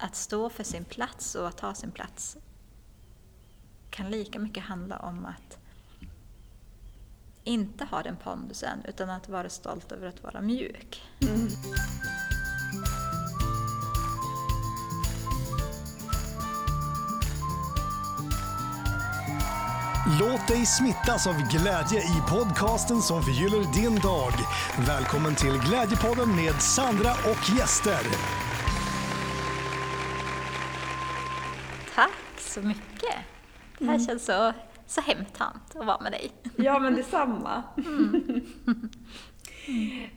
att stå för sin plats och att ta sin plats kan lika mycket handla om att inte ha den pondusen utan att vara stolt över att vara mjuk. Mm. Låt dig smittas av glädje i podcasten som förgyller din dag. Välkommen till Glädjepodden med Sandra och gäster. Så mycket. Det här mm. känns så, så hemtamt att vara med dig. Ja, men detsamma. Mm.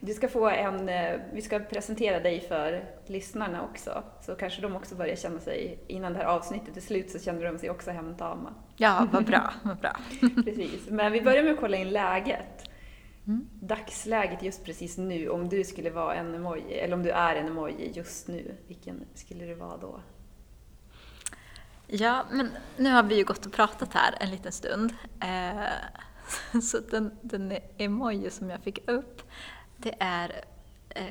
Du ska få en, eh, vi ska presentera dig för lyssnarna också, så kanske de också börjar känna sig, innan det här avsnittet är slut så känner de sig också hemtama. Ja, vad bra, vad bra. Precis, men vi börjar med att kolla in läget. Mm. Dagsläget just precis nu, om du skulle vara en emoji, eller om du är en emoji just nu, vilken skulle du vara då? Ja, men nu har vi ju gått och pratat här en liten stund. Eh, så den, den emoji som jag fick upp, det är... Eh,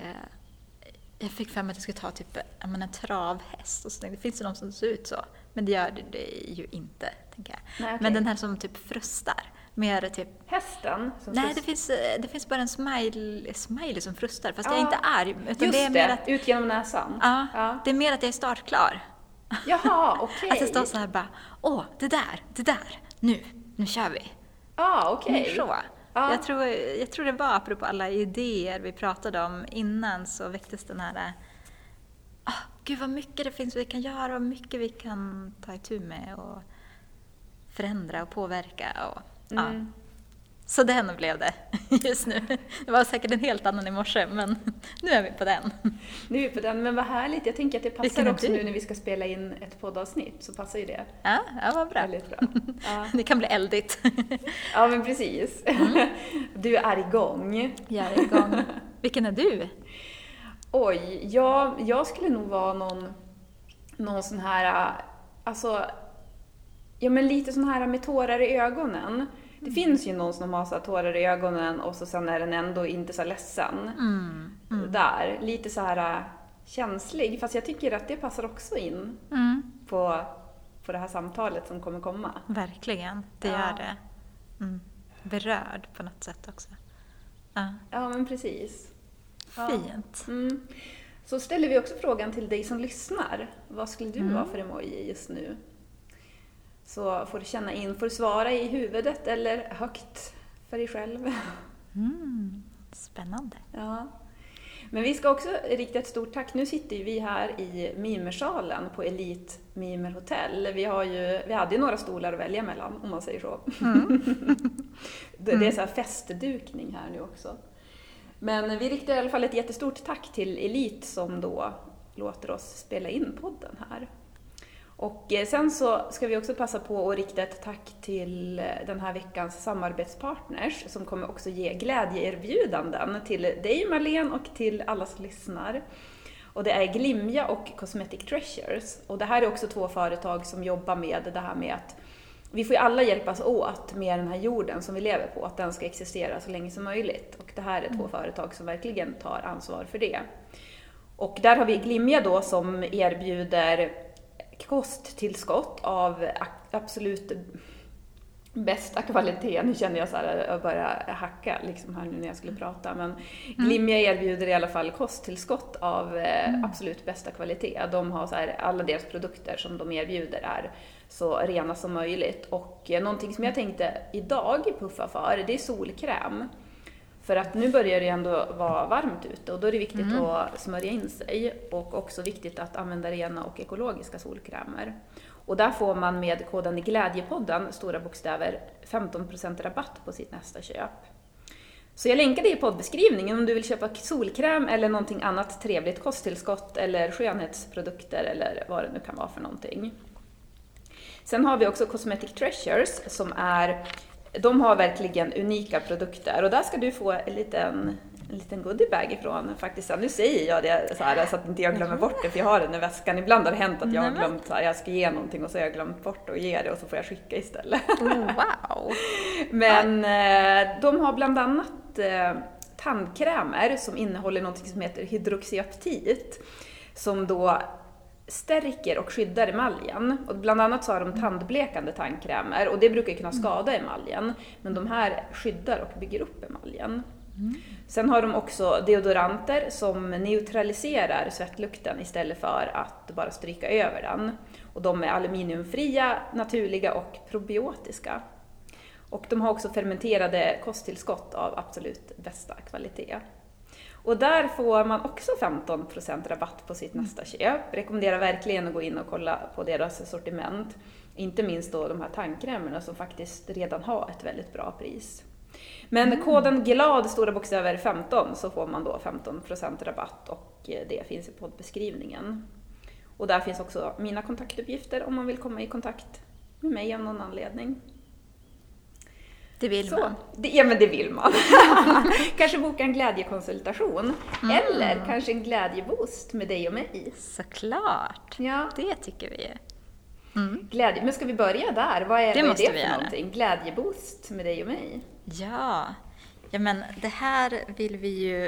jag fick för mig att jag skulle ta typ menar, en travhäst och så tänkte, finns det någon som ser ut så? Men det gör det ju inte, tänker jag. Nej, okay. Men den här som typ frustar. Mer typ... Hästen? Nej, det finns, det finns bara en smile, smiley som frustar, fast ja, jag är inte arg. Utan just det, är mer att, ut genom näsan. Ja, ja, det är mer att jag är startklar. Jaha, okej. Okay. Att jag står så här bara, åh, det där, det där, nu, nu kör vi. Ah, okej. Okay. Så. Ah. Jag, tror, jag tror det var apropå alla idéer vi pratade om innan så väcktes den här oh, Gud vad mycket det finns vi kan göra och mycket vi kan ta itu med och förändra och påverka. Och, mm. ja. Så den blev det just nu. Det var säkert en helt annan i morse, men nu är vi på den. Nu är vi på den, men vad härligt. Jag tänker att det passar också du? nu när vi ska spela in ett poddavsnitt, så passar ju det. Ja, ja vad bra. Väldigt bra. Ja. Det kan bli eldigt. Ja, men precis. Mm. Du är igång. Jag är igång. Vilken är du? Oj, ja, jag skulle nog vara någon, någon sån här, alltså, ja men lite sån här med tårar i ögonen. Det mm. finns ju någon som har så tårar i ögonen och så sen är den ändå inte så ledsen. Mm. Mm. Där. Lite så här äh, känslig. Fast jag tycker att det passar också in mm. på, på det här samtalet som kommer komma. Verkligen, det ja. gör det. Mm. Berörd på något sätt också. Ja, ja men precis. Fint. Ja. Mm. Så ställer vi också frågan till dig som lyssnar. Vad skulle du vara för emoji just nu? Så får du känna in, får du svara i huvudet eller högt för dig själv. Mm, spännande. Ja. Men vi ska också rikta ett stort tack. Nu sitter vi här i Mimersalen på Elite Mimer Hotel. Vi, har ju, vi hade ju några stolar att välja mellan, om man säger så. Mm. det är så här festdukning här nu också. Men vi riktar i alla fall ett jättestort tack till Elite som då låter oss spela in podden här. Och eh, sen så ska vi också passa på att rikta ett tack till eh, den här veckans samarbetspartners som kommer också ge glädjeerbjudanden till dig Marlene och till alla som lyssnar. Och det är Glimja och Cosmetic Treasures. Och det här är också två företag som jobbar med det här med att vi får ju alla hjälpas åt med den här jorden som vi lever på, att den ska existera så länge som möjligt. Och det här är två mm. företag som verkligen tar ansvar för det. Och där har vi Glimja då som erbjuder kosttillskott av absolut bästa kvalitet. Nu känner jag så här, jag börjar hacka liksom här nu när jag skulle prata, men mm. Glimja erbjuder i alla fall kosttillskott av eh, mm. absolut bästa kvalitet. De har så här, alla deras produkter som de erbjuder är så rena som möjligt. Och eh, någonting som jag tänkte idag puffa för, det är solkräm. För att nu börjar det ändå vara varmt ute och då är det viktigt mm. att smörja in sig och också viktigt att använda rena och ekologiska solkrämer. Och där får man med koden Glädjepodden, stora bokstäver, 15% rabatt på sitt nästa köp. Så jag länkar det i poddbeskrivningen om du vill köpa solkräm eller någonting annat trevligt, kosttillskott eller skönhetsprodukter eller vad det nu kan vara för någonting. Sen har vi också Cosmetic Treasures som är de har verkligen unika produkter och där ska du få en liten, en liten goodiebag ifrån faktiskt. Nu säger jag det så, här, så att inte jag glömmer bort det för jag har den i väskan. Ibland har det hänt att jag har glömt så här, jag ska ge någonting och så har jag glömt bort att ge det och så får jag skicka istället. Oh, wow! Men eh, de har bland annat eh, tandkrämer som innehåller något som heter hydroxyaptit som då stärker och skyddar emaljen. Och bland annat så har de tandblekande tandkrämer och det brukar kunna skada emaljen. Men de här skyddar och bygger upp emaljen. Sen har de också deodoranter som neutraliserar svettlukten istället för att bara stryka över den. Och de är aluminiumfria, naturliga och probiotiska. Och de har också fermenterade kosttillskott av absolut bästa kvalitet. Och där får man också 15% rabatt på sitt nästa köp. Rekommenderar verkligen att gå in och kolla på deras sortiment. Inte minst då de här tandkrämerna som faktiskt redan har ett väldigt bra pris. Men Mm. koden GLAD, stora bokstäver 15, så får man då 15% rabatt och eh, det finns i poddbeskrivningen. Och där finns också mina kontaktuppgifter om man vill komma i kontakt med mig av någon anledning. Det vill Så, man. det, ja men det vill man. kanske boka en glädjekonsultation. Mm. Eller kanske en glädjeboost med dig och mig. Såklart. Ja, Det tycker vi. Mm. glädje. Men ska vi börja där? Vad är Det vad är måste det för göra. någonting? Glädjeboost med dig och mig. Ja. ja, men det här vill vi ju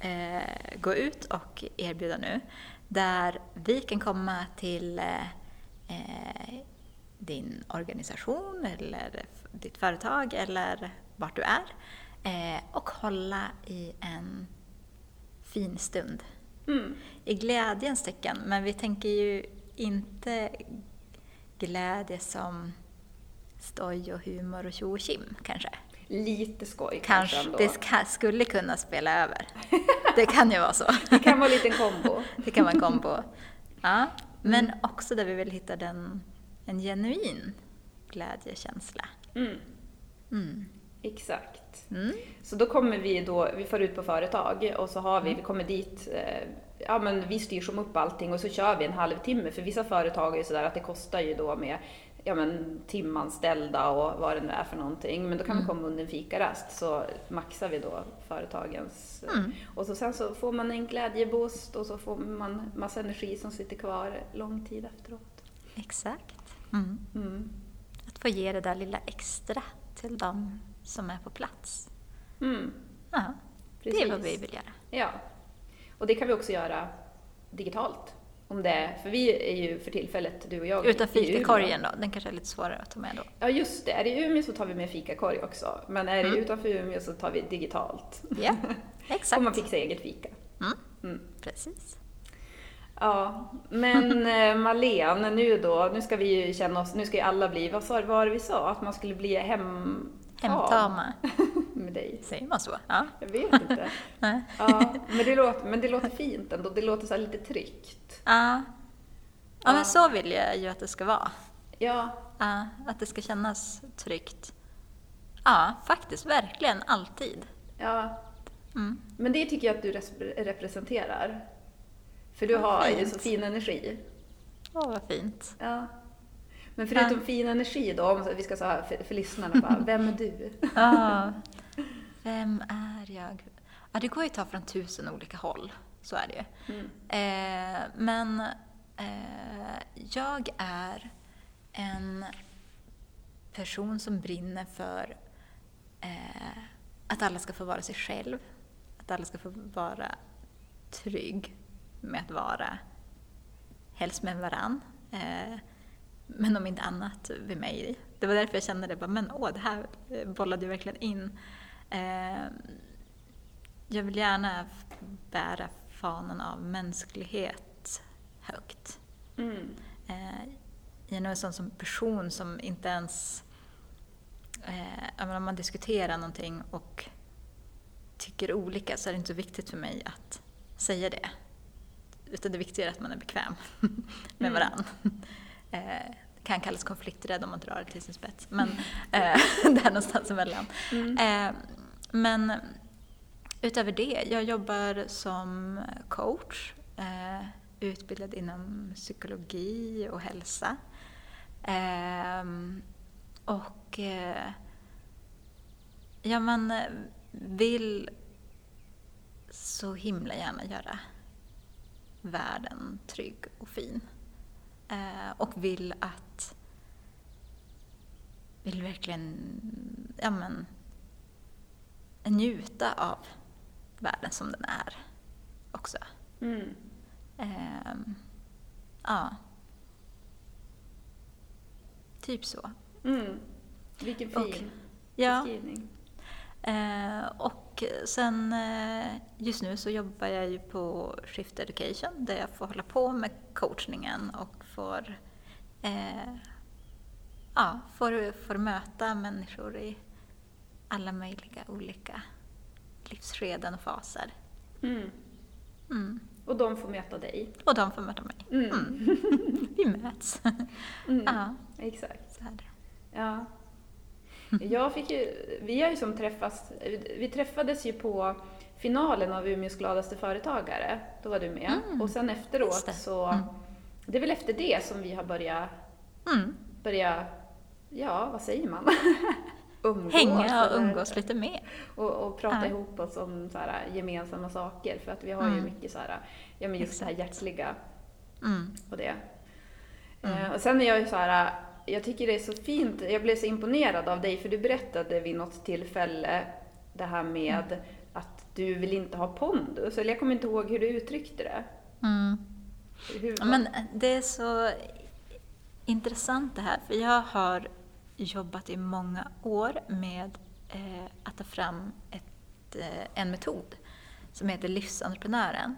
eh, gå ut och erbjuda nu. Där vi kan komma till eh, eh, din organisation eller ditt företag eller vart du är eh, och hålla i en fin stund. Mm. I glädjens tecken, men vi tänker ju inte glädje som stoj och humor och tjo och kim kanske. Lite skoj kanske, Kanske ändå. det ska, skulle kunna spela över. Det kan ju vara så. Det kan vara en liten kombo. Det kan vara en kombo. Ja, men också där vi vill hitta den, en genuin glädjekänsla. Mm. Mm. Exakt. Mm. Så då kommer vi då, vi får ut på företag och så har vi, vi kommer dit, eh, ja men vi styr som upp allting och så kör vi en halvtimme för vissa företag är ju sådär att det kostar ju då med ja men timanställda och vad det nu är för någonting. Men då kan vi komma under en fikarast så maxar vi då företagens Mm. och så sen så får man en glädjeboost och så får man massa energi som sitter kvar lång tid efteråt. Exakt. Mm. Få ge det där lilla extra till de som är på plats. Mm. Ja, det är vad Precis. vi vill göra. Ja, och det kan vi också göra digitalt. Om det, för vi är ju för tillfället, du och jag, Utan fikakorgen då, den kanske är lite svårare att ta med då. Ja, just det. Är det i Umeå så tar vi med fikakorg också. Men är det Mm. utanför Umeå så tar vi digitalt. Ja, exakt. man fixa eget fika. Mm. Mm. Precis. Ja, men eh, Malene, nu då, nu ska vi ju känna oss, nu ska ju alla bli, vad sa vad var det vi sa? Att man skulle bli hem... Hemtama, med dig. säger man så? Ja. Jag vet inte. Nej. Ja, men det låter, men det låter fint ändå. Det låter så lite tryggt. Ja. ja, men så vill jag ju att det ska vara. Ja, Ja, att det ska kännas tryggt. Ja, faktiskt, verkligen, alltid. ja. Mm. Men det tycker jag att du res- representerar. För du har ju så fin energi. Åh, vad fint. Ja. Men förutom Ja. fin energi då, om vi ska säga för, för lyssnarna bara, vem är du? Ja. Vem är jag? Ja, det går ju att ta från tusen olika håll. Så är det ju. Mm. Eh, men eh, jag är en person som brinner för eh, att alla ska få vara sig själv. Att alla ska få vara trygg med att vara, helst med varann. Eh, men om inte annat vid mig. Det var därför jag kände det, bara, men åh, det här eh, bollade ju verkligen in. Eh, jag vill gärna bära fanan av mänsklighet högt. Mm. Eh, jag är nog en sån som person som inte ens... Eh, om man diskuterar någonting och tycker olika så är det inte så viktigt för mig att säga det. Utan det viktiga är att man är bekväm med Mm. varann. Eh, det kan kallas konflikträdd om man drar det till sin spets. Men eh, där någonstans emellan. Mm. Eh, men utöver det, jag jobbar som coach, utbildad inom psykologi och hälsa. Och ja, man vill så himla gärna göra världen trygg och fin. Eh, och vill att vill verkligen ja, men, njuta av världen som den är också. Mm. Ehm, Ja. Typ så. Mm. Vilken fin Och- Ja. beskrivning. Eh, och sen eh, just nu så jobbar jag ju på Shift Education där jag får hålla på med coachningen och får, eh, ja, får, får möta människor i alla möjliga olika livsskeden och faser. Mm. Mm. Och de får möta dig. Och de får möta mig. Mm. Vi möts. Mm. ja, Exakt. så är det. Ja. Jag fick ju, vi har ju som träffats, vi träffades ju på finalen av Umeås gladaste företagare. Då var du med. Mm. Och sen efteråt det. så, Mm. det är väl efter det som vi har börjat, Mm. börja, ja vad säger man? umgås. Hänga och umgås lite mer. Och, och prata Ja. ihop oss om så här, gemensamma saker. För att vi har ju Mm. mycket så här, ja men just det här hjärtliga Mm. och det. Mm. Eh, och sen är jag ju så här, jag tycker det är så fint, jag blev så imponerad av dig för du berättade vid något tillfälle det här med Mm. att du vill inte ha pondus, eller jag kommer inte ihåg hur du uttryckte det. Mm. Hur, Men det är så intressant det här, för jag har jobbat i många år med eh, att ta fram ett, eh, en metod som heter Livsentreprenören,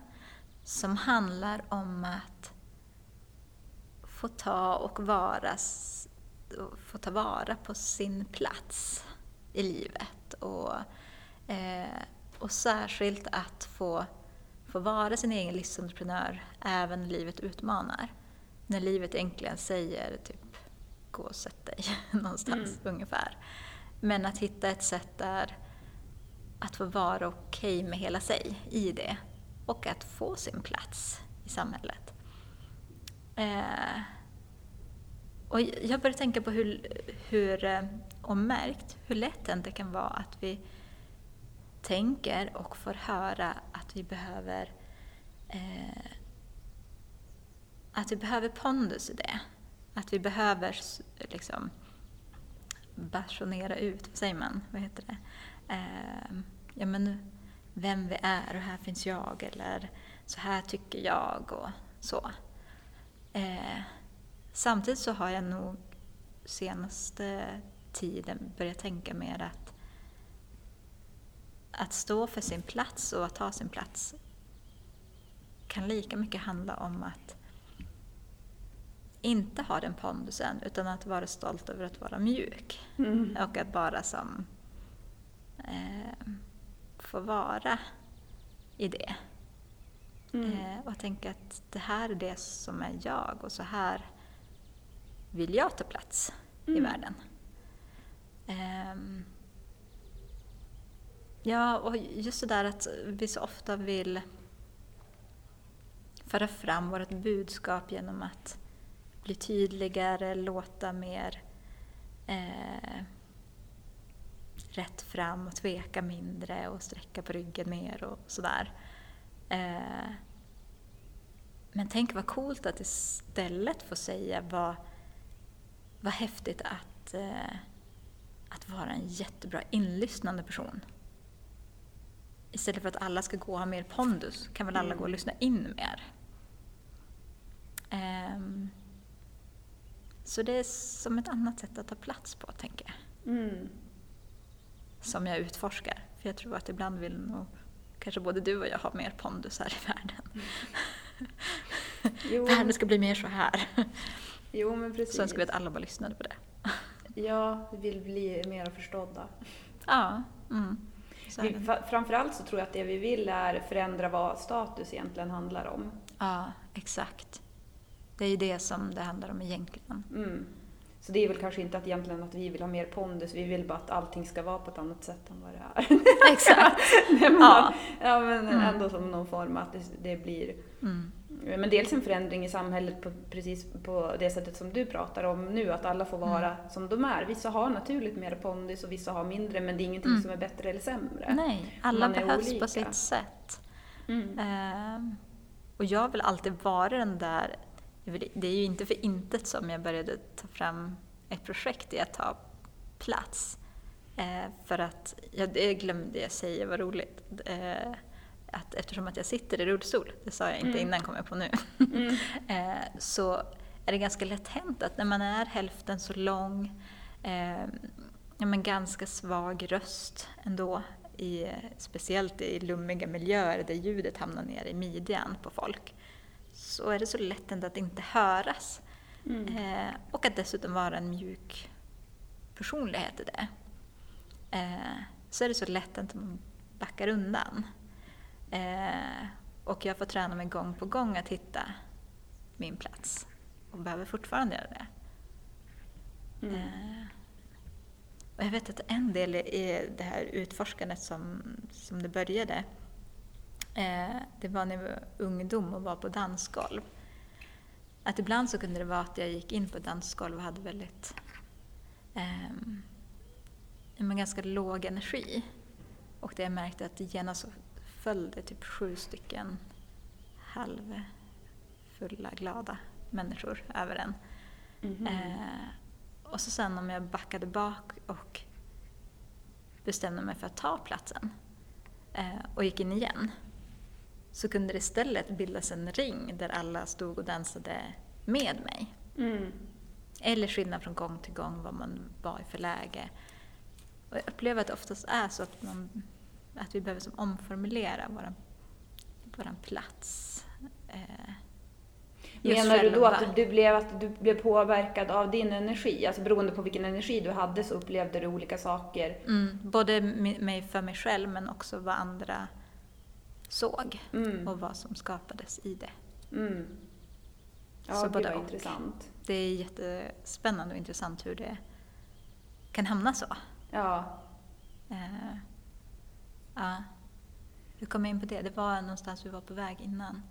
som handlar om att få ta och vara, få ta vara på sin plats i livet. Och, eh, och särskilt att få, få vara sin egen livsentreprenör även när livet utmanar. När livet egentligen säger typ gå och sätt dig någonstans ungefär. Men att hitta ett sätt där att få vara okej med hela sig i det och att få sin plats i samhället. Eh, och jag började tänka på hur, hur eh, och märkt hur lätt det kan vara att vi tänker och får höra att vi behöver eh, att vi behöver pondus i det. Att vi behöver liksom basunera ut, vad säger man, vad heter det? Eh, ja men vem vi är och här finns jag eller så här tycker jag och så. Eh, samtidigt så har jag nog senaste tiden börjat tänka mer att att stå för sin plats och att ta sin plats kan lika mycket handla om att inte ha den pondusen utan att vara stolt över att vara mjuk Mm. och att bara som eh, få vara i det. Mm. Eh, och tänka att det här är det som är jag och så här vill jag ta plats i Mm. världen. Ehm, ja, och just det där att vi så ofta vill föra fram vårt budskap genom att bli tydligare, låta mer eh, rätt fram och tveka mindre och sträcka på ryggen mer och sådär. Eh, men tänk vad coolt att istället få säga vad, vad häftigt att, eh, att vara en jättebra inlyssnande person. Istället för att alla ska gå och ha mer pondus kan väl alla Mm. gå och lyssna in mer. Ehm, så det är som ett annat sätt att ta plats på, tänker jag. Mm. Som jag utforskar. För jag tror att ibland vill nog kanske både du och jag ha mer pondus här i världen. Jo, Världen ska bli mer så här. jo, men precis. Så önskar vi att alla bara lyssnade på det. Ja, vi vill bli mer förstådda. Ja. Mm. Så Vi, framförallt så tror jag att det vi vill är förändra vad status egentligen handlar om. ja, exakt. Det är ju det som det handlar om egentligen. Mm. Så det är väl kanske inte att egentligen att vi vill ha mer pondus, vi vill bara att allting ska vara på ett annat sätt än vad det är. Exakt. Nej, men, Ja. ja, men Mm. ändå som någon form att det, det blir Mm. men dels en förändring i samhället på precis på det sättet som du pratar om nu, att alla får vara som de är. Vissa har naturligt mer pondus och vissa har mindre, men det är ingenting Mm. som är bättre eller sämre. Nej, alla behövs olika. på sitt sätt. Mm. Ehm, och jag vill alltid vara den där... Det är ju inte för intet som jag började ta fram ett projekt i att ta plats. Eh, för att, ja, det glömde jag säga, vad roligt. Eh, att eftersom att jag sitter i rullstol, det sa jag inte Mm. innan kom jag på nu, Mm. eh, så är det ganska lätt hänt att när man är hälften så lång, eh, ja, men ganska svag röst ändå, i, speciellt i lummiga miljöer där ljudet hamnar ner i midjan på folk, så är det så lätt ändå att inte höras. Mm. Eh, och att dessutom vara en mjuk personlighet i det. Eh, så är det så lätt att man backar undan. Eh, och jag får träna mig gång på gång att hitta min plats. Och behöver fortfarande göra det. Mm. Eh, och jag vet att en del i det här utforskandet som, som det började, eh, det var när jag var ungdom och var på dansgolv. Att ibland så kunde det vara att jag gick in på dansgolv och hade väldigt, ja, men ganska låg energi. Och det jag märkte att genast så föll det typ sju stycken halvfulla, glada människor över en. Mhm. Eh, och så sen om jag backade bak och bestämde mig för att ta platsen eh, och gick in igen så kunde det istället bildas en ring där alla stod och dansade med mig. Mm. Eller skillnad från gång till gång vad man var i för läge. Och jag upplever att det oftast är så att, man, att vi behöver som omformulera vår våran plats. Eh, Menar du då att du blev, att du blev påverkad av din energi? Alltså beroende på vilken energi du hade så upplevde du olika saker? Mm, både mi- mig för mig själv men också vad andra såg Mm. och vad som skapades i det. Mm. Ja, Så vad och. intressant. Det är jättespännande och intressant hur det kan hamna så. Ja. Eh, ja. Hur kom jag in på det? Det var någonstans vi var på väg innan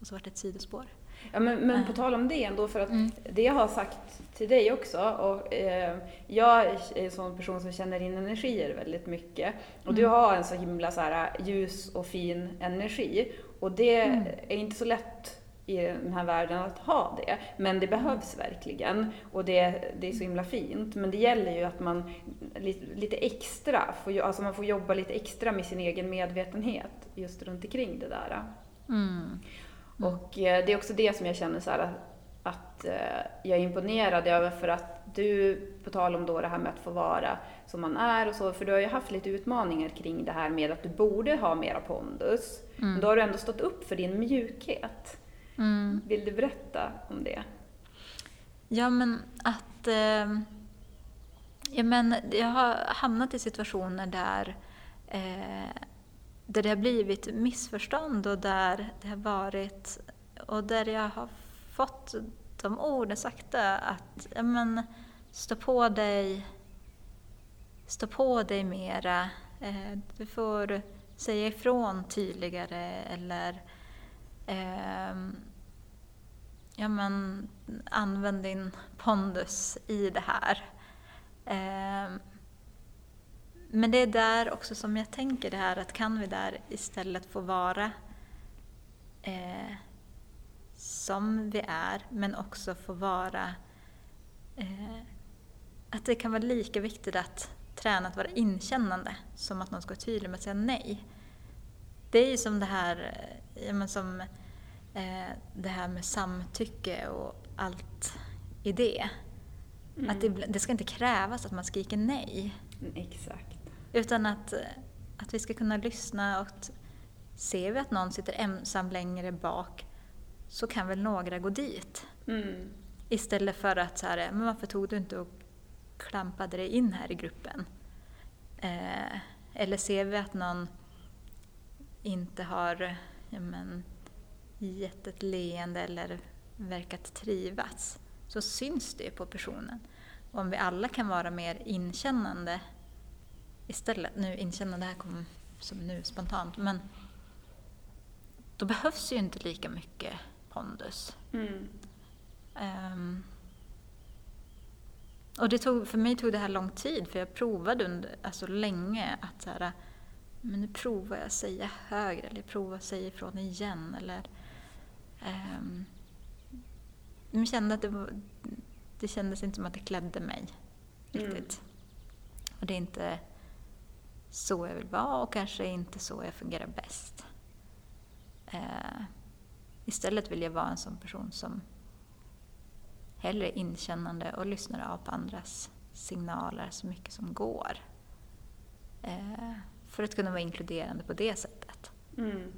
och så var det ett sidospår. Ja, men, men på Eh. tal om det ändå, för att Mm. det jag har sagt till dig också, och eh, jag är en sån person som känner in energier väldigt mycket. Och du Mm. har en så himla så här, ljus och fin energi. Och det Mm. är inte så lätt i den här världen att ha det. Men det behövs verkligen. Och det, det är så himla fint. Men det gäller ju att man lite, lite extra, får, alltså man får jobba lite extra med sin egen medvetenhet just runt omkring det där. Mm. Mm. Och eh, det är också det som jag känner så här att, att eh, jag är imponerad över för att du, på tal om då det här med att få vara som man är och så, för du har ju haft lite utmaningar kring det här med att du borde ha mera pondus. Men då har du ändå stått upp för din mjukhet. Mm. Vill du berätta om det? Ja, men att... Eh, ja, men jag har hamnat i situationer där, eh, där det har blivit missförstånd och där det har varit... Och där jag har fått de orden sakta att ja, men, stå på dig, stå på dig mera. Eh, du får säga ifrån tydligare eller eh, ja, men, använd din pondus i det här. Eh, men det är där också som jag tänker det här att kan vi där istället få vara eh, som vi är men också få vara eh, att det kan vara lika viktigt att träna att vara inkännande som att man ska vara tydlig med att säga nej. Det är ju som det här, eh, ja, men som eh, det här med samtycke och allt i det. Att det, det ska inte krävas att man skriker nej. Mm, exakt. Utan att, att vi ska kunna lyssna och att ser vi att någon sitter ensam längre bak så kan väl några gå dit. Mm. Istället för att så här, men varför tog du inte och klampade dig in här i gruppen? Eh, eller ser vi att någon inte har ja, men, gett ett leende eller verkat trivas så syns det på personen. Och om vi alla kan vara mer inkännande istället, nu inkännande här kom som nu spontant, men då behövs ju inte lika mycket pondus. Mm. Ehm, och det tog, för mig tog det här lång tid, för jag provade under, alltså länge att så här, men nu provar jag att säga högre, eller jag provar att säga ifrån igen, eller um, jag kände att det, var, det kändes inte som att det klädde mig riktigt. Och det är inte så jag vill vara och kanske inte så jag fungerar bäst. Eh, istället vill jag vara en sån person som hellre är inkännande och lyssnar av på andras signaler så mycket som går. Eh, för att kunna vara inkluderande på det sättet. Mm.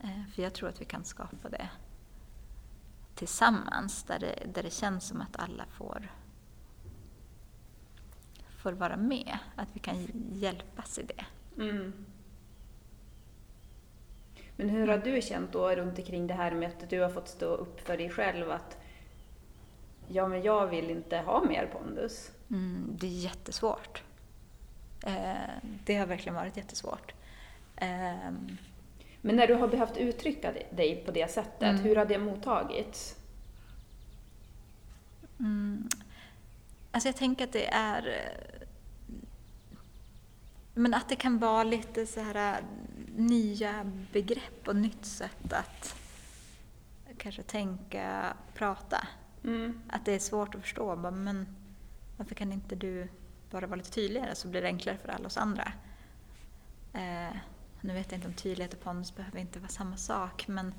Eh, för jag tror att vi kan skapa det tillsammans där det, där det känns som att alla får, får vara med. Att vi kan hjälpas i det. Mm. Men hur har du känt då runt omkring det här med att du har fått stå upp för dig själv att ja, men jag vill inte ha mer pondus? Mm, det är jättesvårt. Eh, det har verkligen varit jättesvårt. Eh, men när du har behövt uttrycka dig på det sättet, mm. hur har det mottagits? Mm. Alltså jag tänker att det är... Men att det kan vara lite så här äh, nya begrepp och nytt sätt att kanske tänka, prata. Mm. Att det är svårt att förstå. Men varför kan inte du bara vara lite tydligare så blir det enklare för alla oss andra. Eh, nu vet jag inte om tydlighet och pondus behöver inte vara samma sak men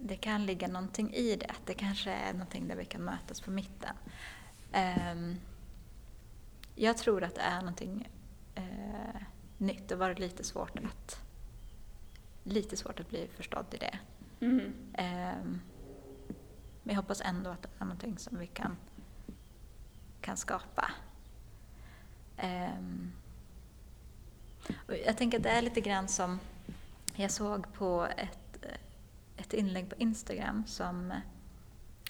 det kan ligga någonting i det. Det kanske är någonting där vi kan mötas på mitten. Um, jag tror att det är någonting uh, nytt. Det varit lite svårt att, lite svårt att bli förstådd i det. Mm. Um, men jag hoppas ändå att det är någonting som vi kan, kan skapa. Um, jag tänker att det är lite grann som jag såg på ett, ett inlägg på Instagram som,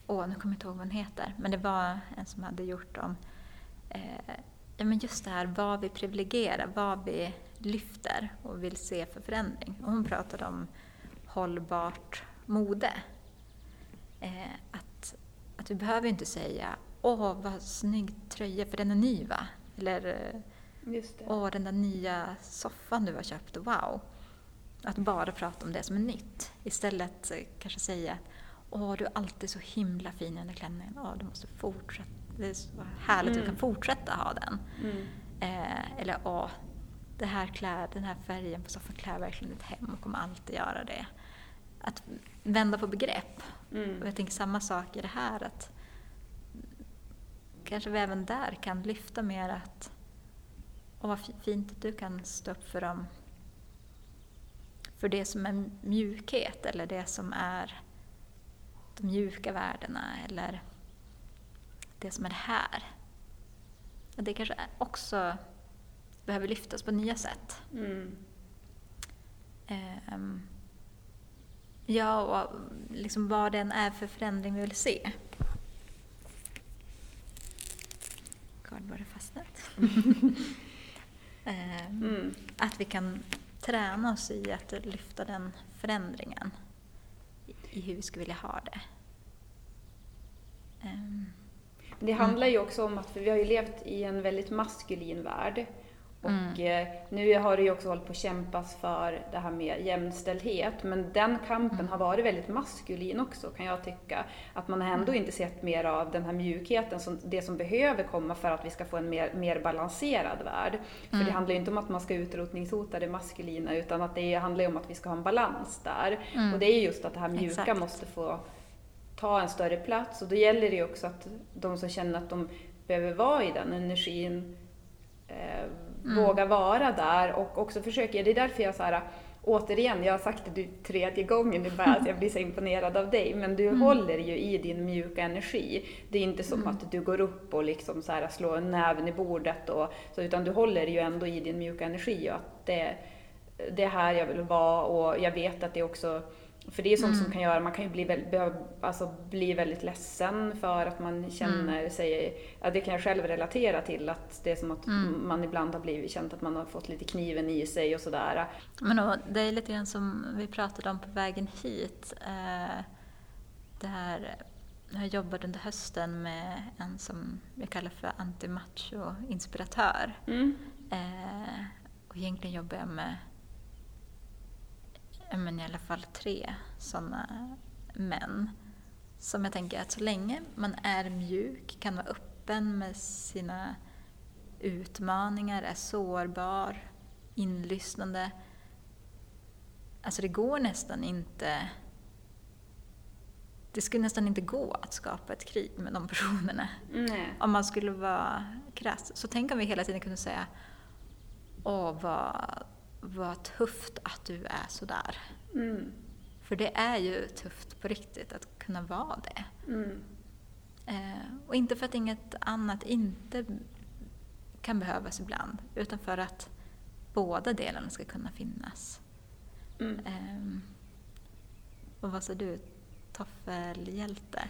åh nu kommer jag inte ihåg vad den heter, men det var en som hade gjort om eh, ja, men just det här vad vi privilegierar, vad vi lyfter och vill se för förändring. Och hon pratade om hållbart mode. Eh, att, att vi behöver inte säga åh vad snygg tröja för den är ny va? Eller det. Åh, den där nya soffan du har köpt, wow. Att bara prata om det som är nytt. Istället eh, kanske säga Åh, du är alltid så himla fin i den där klänningen. Åh, du måste fortsätta. Det är så härligt mm. att du kan fortsätta ha den. Mm. Eh, eller åh, det här klär, den här färgen på soffan klär verkligen ditt hem och kommer alltid göra det. Att vända på begrepp. Mm. Och jag tänker samma sak i det här. att Kanske vi även där kan lyfta mer att och vad fint att du kan stå upp för dem. För det som är mjukhet eller det som är de mjuka värdena eller det som är här. Det kanske också behöver lyftas på nya sätt. Mm. Um, ja, och liksom vad den är för förändring vi vill se. God, var det fastnat? Ehm, mm. Att vi kan träna oss i att lyfta den förändringen i hur vi skulle vilja ha det. Um, det handlar ju också om att vi har ju levt i en väldigt maskulin värld och mm. Eh, nu har det ju också hållit på att kämpas för det här med jämställdhet, men den kampen mm. har varit väldigt maskulin också kan jag tycka. Att man har ändå mm. inte sett mer av den här mjukheten, som, det som behöver komma för att vi ska få en mer, mer balanserad värld. För det mm. handlar ju inte om att man ska utrotningshota det maskulina, utan att det handlar om att vi ska ha en balans där. Mm. Och det är just att det här mjuka Exakt. måste få ta en större plats och då gäller det ju också att de som känner att de behöver vara i den energin eh, mm. våga vara där och också försöka, det är därför jag så här, återigen, jag har sagt det tredje gången nu bara att jag blir så imponerad av dig, men du mm. håller ju i din mjuka energi. Det är inte som mm. att du går upp och liksom så här slår näven i bordet, och, så, utan du håller ju ändå i din mjuka energi och att det, det är här jag vill vara och jag vet att det också för det är sånt mm. som kan göra, man kan ju bli, väldigt, alltså, bli väldigt ledsen för att man känner mm. sig, ja, det kan jag själv relatera till, att det är som att mm. man ibland har blivit, känt att man har fått lite kniven i sig och sådär. Men då, det är lite grann som vi pratade om på vägen hit. Eh, det här, jag jobbade under hösten med en som jag kallar för anti-macho-inspiratör. Mm. Eh, och egentligen jobbar jag med men i alla fall tre sådana män. Som jag tänker att så länge man är mjuk, kan vara öppen med sina utmaningar, är sårbar, inlyssnande, alltså det går nästan inte det skulle nästan inte gå att skapa ett krig med de personerna. Nej. Om man skulle vara krass. Så tänk om vi hela tiden kunde säga Åh, vad, vad tufft att du är sådär. Mm. För det är ju tufft på riktigt att kunna vara det. Mm. Eh, och inte för att inget annat inte kan behövas ibland, utan för att båda delarna ska kunna finnas. Mm. Eh, och vad sa du? Toffelhjälte?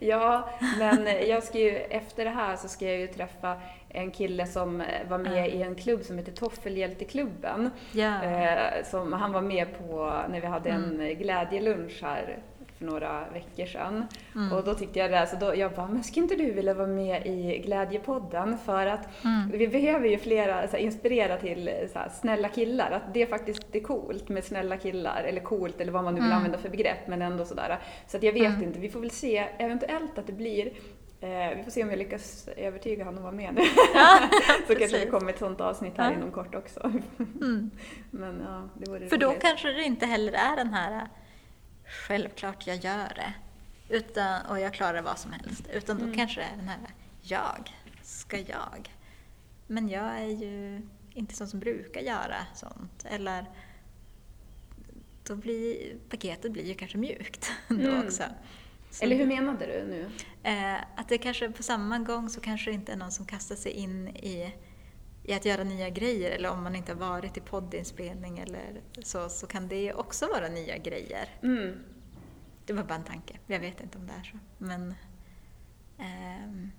Ja, men jag ska ju, efter det här så ska jag ju träffa en kille som var med i en klubb som heter Toffelhjälteklubben. Ja. Eh, som han var med på när vi hade en Mm. glädjelunch här för några veckor sedan. Mm. Och då tyckte jag det, så då, jag bara, men skulle inte du vilja vara med i Glädjepodden? För att Mm. vi behöver ju flera, så här, inspirera till så här, snälla killar. Att det är faktiskt det är coolt med snälla killar, eller coolt eller vad man nu vill Mm. använda för begrepp, men ändå sådär. Så att jag vet Mm. inte, vi får väl se, eventuellt att det blir eh, vi får se om jag lyckas övertyga honom att vara med nu. så kanske det kommer ett sånt avsnitt här Ja. inom kort också. Mm. Men ja, För då kanske det inte heller är den här självklart jag gör det utan, och jag klarar vad som helst. Utan då Mm. kanske det är den här jag, ska jag? Men jag är ju inte sån som brukar göra sånt. Eller då blir paketet blir ju kanske mjukt då Mm. också. Så Eller hur menade du nu? Eh, att det kanske på samma gång så kanske det inte är någon som kastar sig in i, i att göra nya grejer eller om man inte har varit i poddinspelning eller så, så kan det också vara nya grejer. Mm. Det var bara en tanke, jag vet inte om det är så. Men, ehm,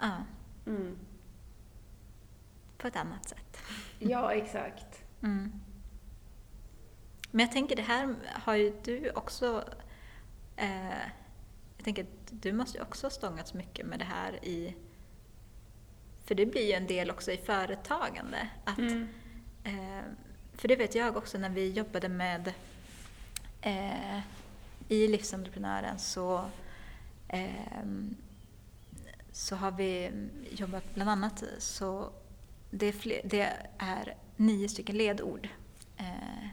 ja, Mm. på ett annat sätt. Ja, exakt. Mm. Men jag tänker, det här har ju du också... Eh, jag tänker att du måste ju också ha stångats mycket med det här i... För det blir ju en del också i företagande. Att, Mm. eh, för det vet jag också när vi jobbade med... Eh, I Livsentreprenören så, ehm, så har vi jobbat bland annat så det är, fler, det är nio stycken ledord eh,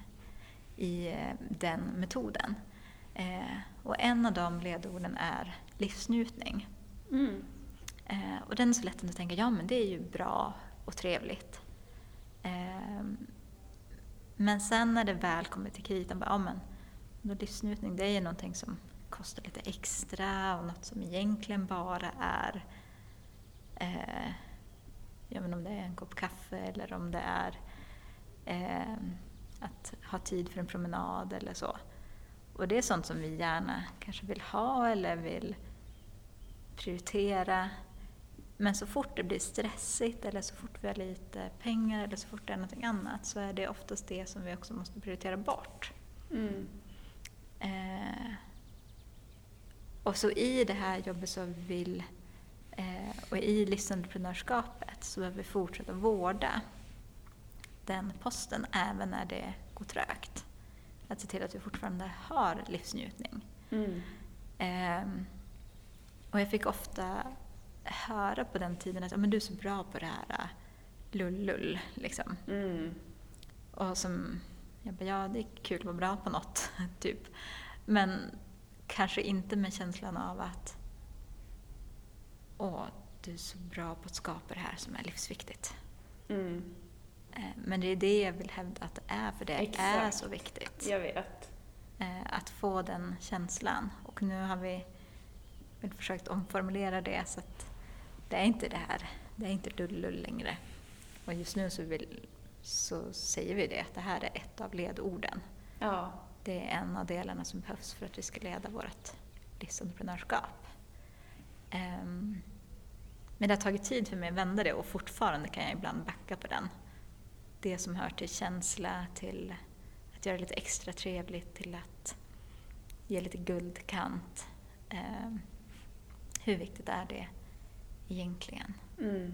i eh, den metoden. Eh, och en av de ledorden är livsnjutning. Mm. Eh, och den är så lätt att tänka, ja men det är ju bra och trevligt. Eh, men sen när det väl kommer till kritan, bara, ja men då livsnjutning det är ju någonting som kostar lite extra och något som egentligen bara är eh, ja, men om det är en kopp kaffe eller om det är eh, att ha tid för en promenad eller så. Och det är sånt som vi gärna kanske vill ha eller vill prioritera. Men så fort det blir stressigt eller så fort vi har lite pengar eller så fort det är någonting annat så är det oftast det som vi också måste prioritera bort. Mm. Eh, och så i det här jobbet så vill, eh, och i livsentreprenörskapet så behöver vi fortsätta vårda den posten även när det går trögt. Att se till att vi fortfarande har livsnjutning. Mm. Ehm, och jag fick ofta höra på den tiden att men du är så bra på det här äh, lull-lull. Liksom. Mm. Och som, jag bara, ja det är kul att vara bra på något, typ. Men kanske inte med känslan av att åh, du är så bra på att skapa det här som är livsviktigt. Mm. Eh, Men det är det jag vill hävda att det är, för det är Exakt. så viktigt. Jag vet. Eh, Att få den känslan. Och nu har vi väl försökt omformulera det så att det är inte det här, det är inte lull längre. Och just nu så, vill, så säger vi det, att det här är ett av ledorden. Ja. Det är en av delarna som behövs för att vi ska leda vårt livsentreprenörskap. Ehm, Men det har tagit tid för mig att vända det och fortfarande kan jag ibland backa på den. Det som hör till känsla, till att göra det lite extra trevligt, till att ge lite guldkant. Ehm, Hur viktigt är det egentligen? Mm.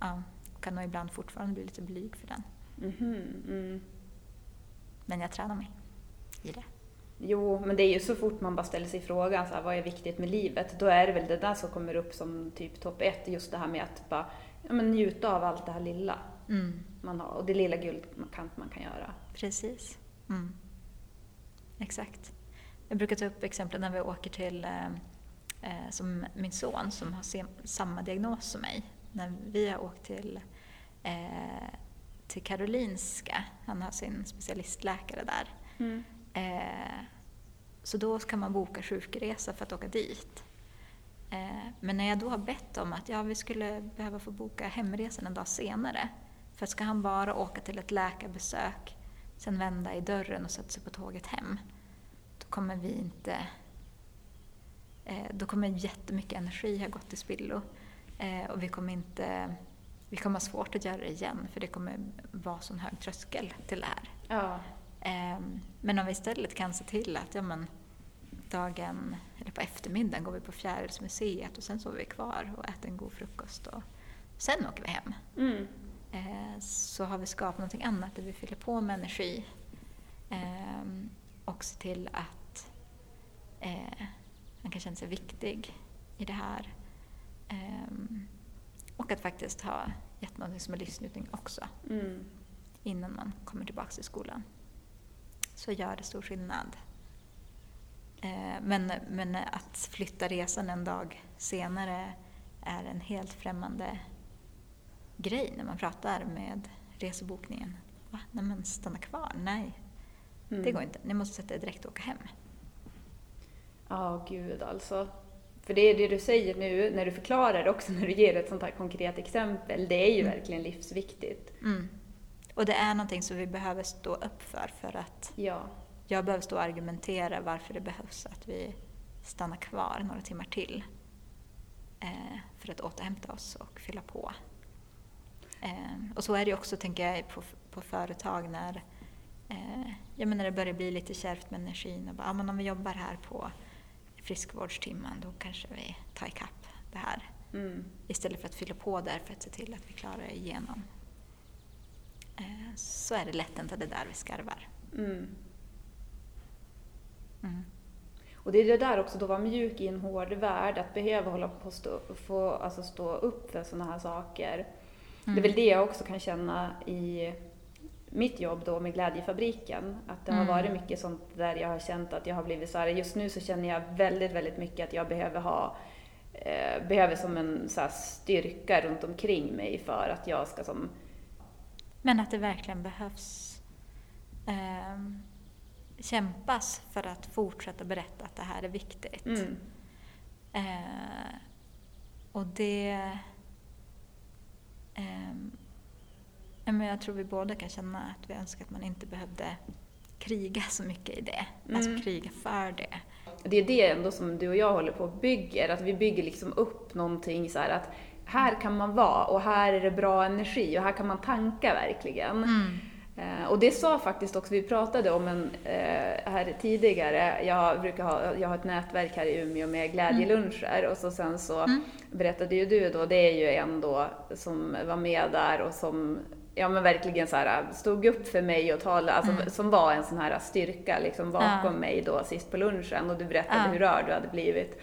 Ja, kan nog ibland fortfarande bli lite blyg för den. Mhm. Mm. Men jag tränar mig i det. Jo, men det är ju så fort man bara ställer sig frågan så här, vad är viktigt med livet? Då är det väl det där som kommer upp som typ topp ett, just det här med att bara ja, men njuta av allt det här lilla. Mm. man har och det lilla guldkant man kan göra. Precis. Mm. Exakt. Jag brukar ta upp exempel när vi åker till, eh som min son som har samma diagnos som mig. När vi har åkt till, eh, till Karolinska, han har sin specialistläkare där. Mm. Eh, så då ska man boka sjukresa för att åka dit. Eh, men när jag då har bett om att ja, vi skulle behöva få boka hemresan en dag senare. För ska han bara åka till ett läkarbesök, sen vända i dörren och sätta sig på tåget hem, då kommer vi inte... Eh, då kommer jättemycket energi ha gått till spillo. Eh, och vi kommer inte... Vi kommer ha svårt att göra det igen för det kommer vara sån hög tröskel till det här. Ja. Ehm, men om vi istället kan se till att ja, men, dagen, eller på eftermiddagen går vi på Fjärilsmuseet och sen sover vi kvar och äter en god frukost och sen åker vi hem. Mm. Eh, så har vi skapat någonting annat där vi fyller på med energi ehm, och ser till att man kan känna sig viktig i det här. Ehm, och att faktiskt ha gett någonting som är livsnjutning också mm. innan man kommer tillbaka till skolan. Så gör det stor skillnad. Eh, men, men att flytta resan en dag senare är en helt främmande grej när man pratar med resebokningen. Va? Nej men stanna kvar? Nej, mm. det går inte. Ni måste sätta er direkt och åka hem. Ja, oh, gud alltså. För det är det du säger nu när du förklarar också, när du ger ett sånt här konkret exempel. Det är ju mm. verkligen livsviktigt. Mm. Och det är någonting som vi behöver stå upp för, för att ja jag behöver stå och argumentera varför det behövs att vi stannar kvar några timmar till eh, för att återhämta oss och fylla på. Eh, och så är det också, tänker jag, på, på företag när, eh, ja, men när det börjar bli lite kärvt med energin. Och bara, ja, men om vi jobbar här på friskvårdstimman då kanske vi tar ikapp det här. Mm. Istället för att fylla på där för att se till att vi klarar igenom. Eh, så är det lätt att det är där vi skarvar. Mm. Mm. Och det är det där också, att vara mjuk i en hård värld, att behöva hålla på stå, få, alltså stå upp för sådana här saker. Det är mm. väl det jag också kan känna i mitt jobb då med Glädjefabriken. Att det har mm. varit mycket sånt där jag har känt att jag har blivit så här, just nu så känner jag väldigt, väldigt mycket att jag behöver ha eh, behöver som en så styrka runt omkring mig för att jag ska som... Men att det verkligen behövs eh, kämpas för att fortsätta berätta att det här är viktigt. Mm. Eh, och det... Eh, jag tror vi båda kan känna att vi önskar att man inte behövde kriga så mycket i det. Alltså mm. kriga för det. Det är det ändå som du och jag håller på och bygger, att vi bygger liksom upp någonting så att här kan man vara och här är det bra energi och här kan man tanka verkligen. Mm. Eh, och det sa faktiskt också, vi pratade om en eh, här tidigare, jag brukar ha, jag har ett nätverk här i Umeå med glädjeluncher mm. och så sen så mm. berättade ju du då, det är ju en då som var med där och som ja men verkligen så här, stod upp för mig och talade, alltså, mm. som var en sån här styrka liksom bakom ja. mig då sist på lunchen och du berättade ja. hur rörd du hade blivit.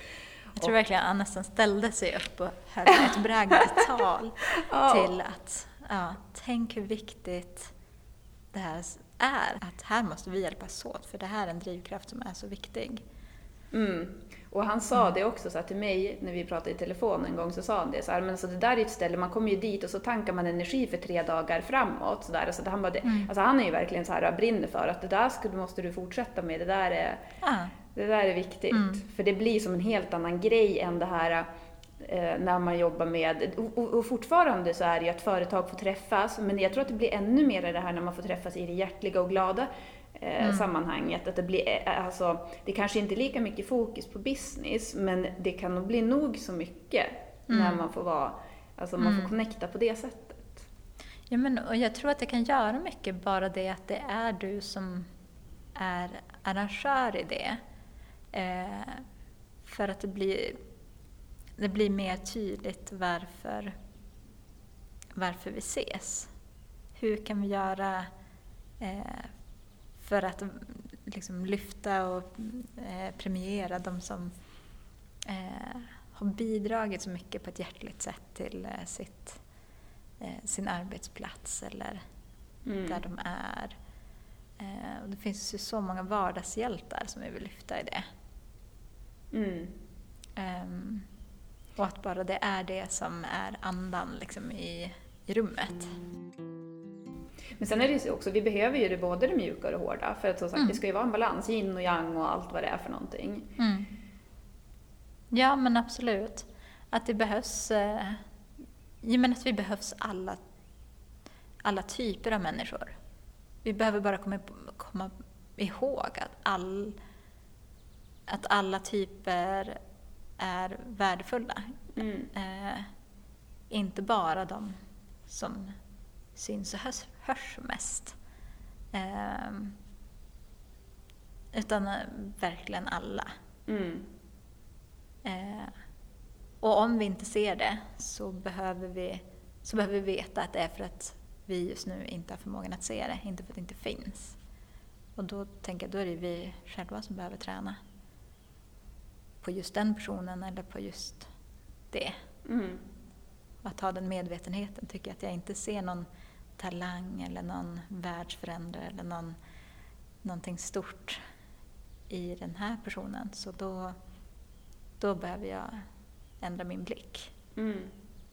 Jag tror och, verkligen att han nästan ställde sig upp och höll ett bragdtal ja. till att, ja, tänk hur viktigt det här är. Att här måste vi hjälpas åt för det här är en drivkraft som är så viktig. Mm. Och han sa mm. det också så till mig när vi pratade i telefon en gång så sa han det så här, men så det där är ett ställe, man kommer ju dit och så tankar man energi för tre dagar framåt. Så där. Så han, bara, mm. alltså han är ju verkligen så här, brinner för att det där skulle, måste du fortsätta med, det där är, ah. det där är viktigt. Mm. För det blir som en helt annan grej än det här Eh, när man jobbar med, och, fortfarande så är det ju att företag får träffas, men jag tror att det blir ännu mer det här när man får träffas i det hjärtliga och glada mm. sammanhanget. Att det, blir, eh, alltså, det kanske inte är lika mycket fokus på business, men det kan nog bli nog så mycket mm. när man får vara, alltså man får mm. connecta på det sättet. Ja, men, och jag tror att det kan göra mycket, bara det att det är du som är arrangör i det. Eh, för att det blir det blir mer tydligt varför, varför vi ses. Hur kan vi göra eh, för att liksom, lyfta och eh, premiera de som eh, har bidragit så mycket på ett hjärtligt sätt till eh, sitt, eh, sin arbetsplats eller Mm. där de är. Eh, och det finns ju så många vardagshjältar som vi vill lyfta i det. Mm. Ehm, och att bara det är det som är andan liksom, i, i rummet. Men sen är det ju så också, vi behöver ju det både det mjuka och det hårda. För att som sagt, Mm. det ska ju vara en balans, yin och yang och allt vad det är för någonting. Mm. Ja, men absolut. Att det behövs... Eh, ja, men att vi behövs alla, alla typer av människor. Vi behöver bara komma, komma ihåg att, all, att alla typer är värdefulla. Mm. Eh, inte bara de som syns och hörs, hörs mest. Eh, utan eh, verkligen alla. Mm. Eh, och om vi inte ser det så behöver, vi, så behöver vi veta att det är för att vi just nu inte har förmågan att se det, inte för att det inte finns. Och då tänker jag, då är det vi själva som behöver träna. På just den personen eller på just det. Mm. Att ha den medvetenheten tycker jag att jag inte ser någon talang eller någon världsförändrare eller någon, någonting stort i den här personen. Så då, då behöver jag ändra min blick Mm.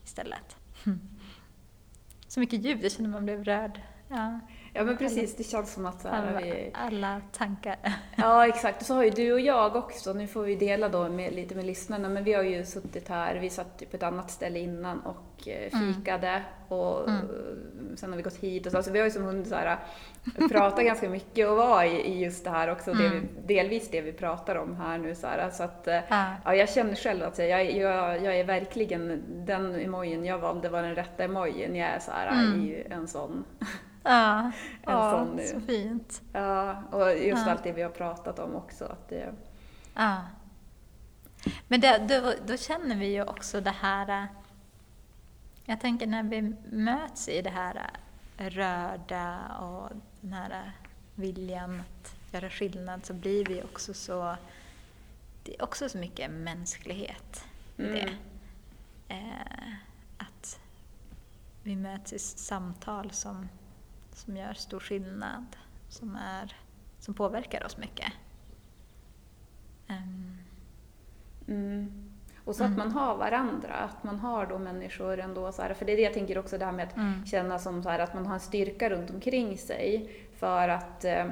istället. Så mycket ljud, jag känner man blev rörd. Ja, Ja men precis, det känns som att så här, alla, vi... alla tankar. Ja exakt, och så har ju du och jag också, nu får vi dela då med, lite med lyssnarna, men vi har ju suttit här, vi satt på ett annat ställe innan och eh, Mm. fikade och Mm. eh, sen har vi gått hit och så, alltså vi har ju som hunnit så här, prata ganska mycket och vara i, i just det här också, det Mm. vi, delvis det vi pratar om här nu så här, så att eh, Ja. Ja, jag känner själv att jag, jag, jag är verkligen, den emojin jag valde var den rätta emojin. Jag är så här Mm. i en sån, Ja, ja så fint. ja, och just Ja. allt det vi har pratat om också. Att det, Ja. Men det, då, då känner vi ju också det här... äh, Jag tänker när vi möts i det här äh, rörda och den här viljan att göra skillnad så blir vi också så... Det är också så mycket mänsklighet i Mm. det. Eh, att vi möts i samtal som, som gör stor skillnad, som, är, som påverkar oss mycket. Ehm, mm. Och så att Mm. man har varandra, att man har då människor ändå så här, för det är det jag tänker också det här med att Mm. känna som så här, att man har en styrka runt omkring sig. För att eh,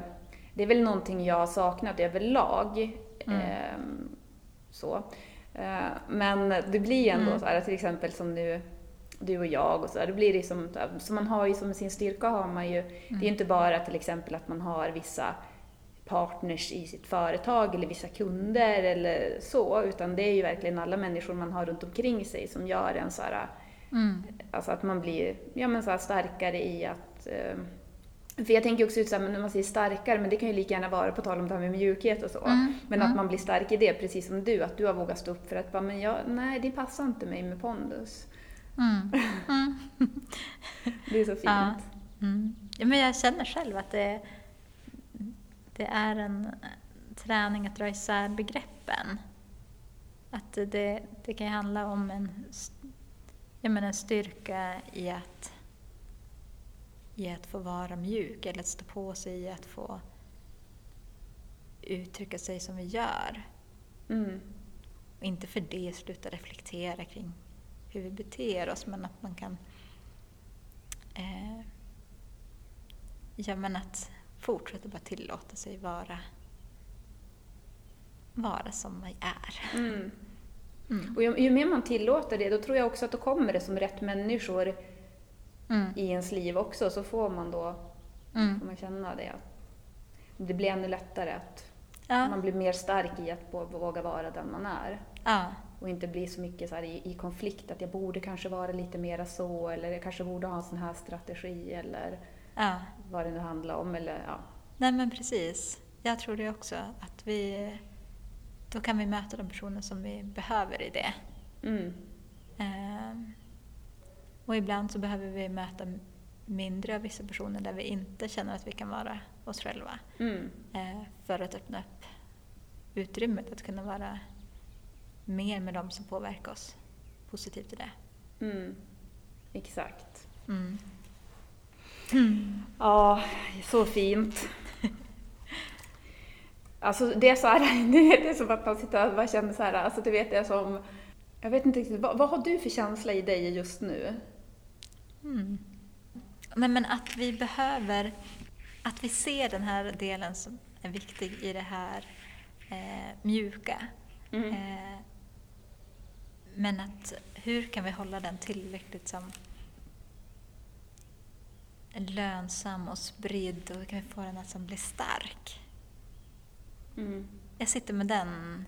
det är väl någonting jag har saknat överlag. Eh, så. Eh, men det blir ändå Mm. så här, till exempel som nu du och jag och så, det blir så här, så man har ju som sin styrka har man ju, det är inte bara till exempel att man har vissa partners i sitt företag eller vissa kunder eller så, utan det är ju verkligen alla människor man har runt omkring sig som gör en så här, mm, alltså att man blir ja, men så starkare i att eh, för jag tänker också ut så här, men när man säger starkare, men det kan ju lika gärna vara på tal om det här med mjukhet och så. Mm, Men mm. att man blir stark i det, precis som du, att du har vågat stå upp för att bara, men jag, nej det passar inte mig med pondus. Mm, mm. Det är så fint. Ja. Mm. Men jag känner själv att det, det är en träning att dra isär begreppen. Att det, det kan ju handla om en, st- ja, men en styrka i att, i att få vara mjuk eller att stå på sig i att få uttrycka sig som vi gör. Mm. Och inte för det sluta reflektera kring hur vi beter oss, men att man kan... Eh, ja, men att fortsätta bara tillåta sig vara, vara som man är. Mm. Mm. Och ju, ju mer man tillåter det, då tror jag också att då kommer det som rätt människor Mm. i ens liv också, så får man då Mm. får man känna det. Att det blir ännu lättare att Ja. man blir mer stark i att vå- våga vara den man är. Ja. Och inte bli så mycket så i, i konflikt, att jag borde kanske vara lite mera så, eller jag kanske borde ha en sån här strategi, eller ja. vad det nu handlar om. Eller, ja. Nej, men precis. Jag tror det också. Att vi... Då kan vi möta de personer som vi behöver i det. Mm. Ehm, och ibland så behöver vi möta mindre av vissa personer där vi inte känner att vi kan vara oss själva. Mm. Eh, för att öppna upp utrymmet att kunna vara mer med dem som påverkar oss positivt i det. Mm. Exakt. Mm. Ja, så fint. Alltså det är så här, det är som att man sitter och bara känner så här, alltså du vet det är som, jag vet inte riktigt, vad, vad har du för känsla i dig just nu? Mm. Nej men att vi behöver, att vi ser den här delen som är viktig i det här eh, mjuka. Mm. Eh, men att hur kan vi hålla den tillräckligt som lönsam och spridd och hur kan vi få den att som bli stark? Mm. Jag sitter med den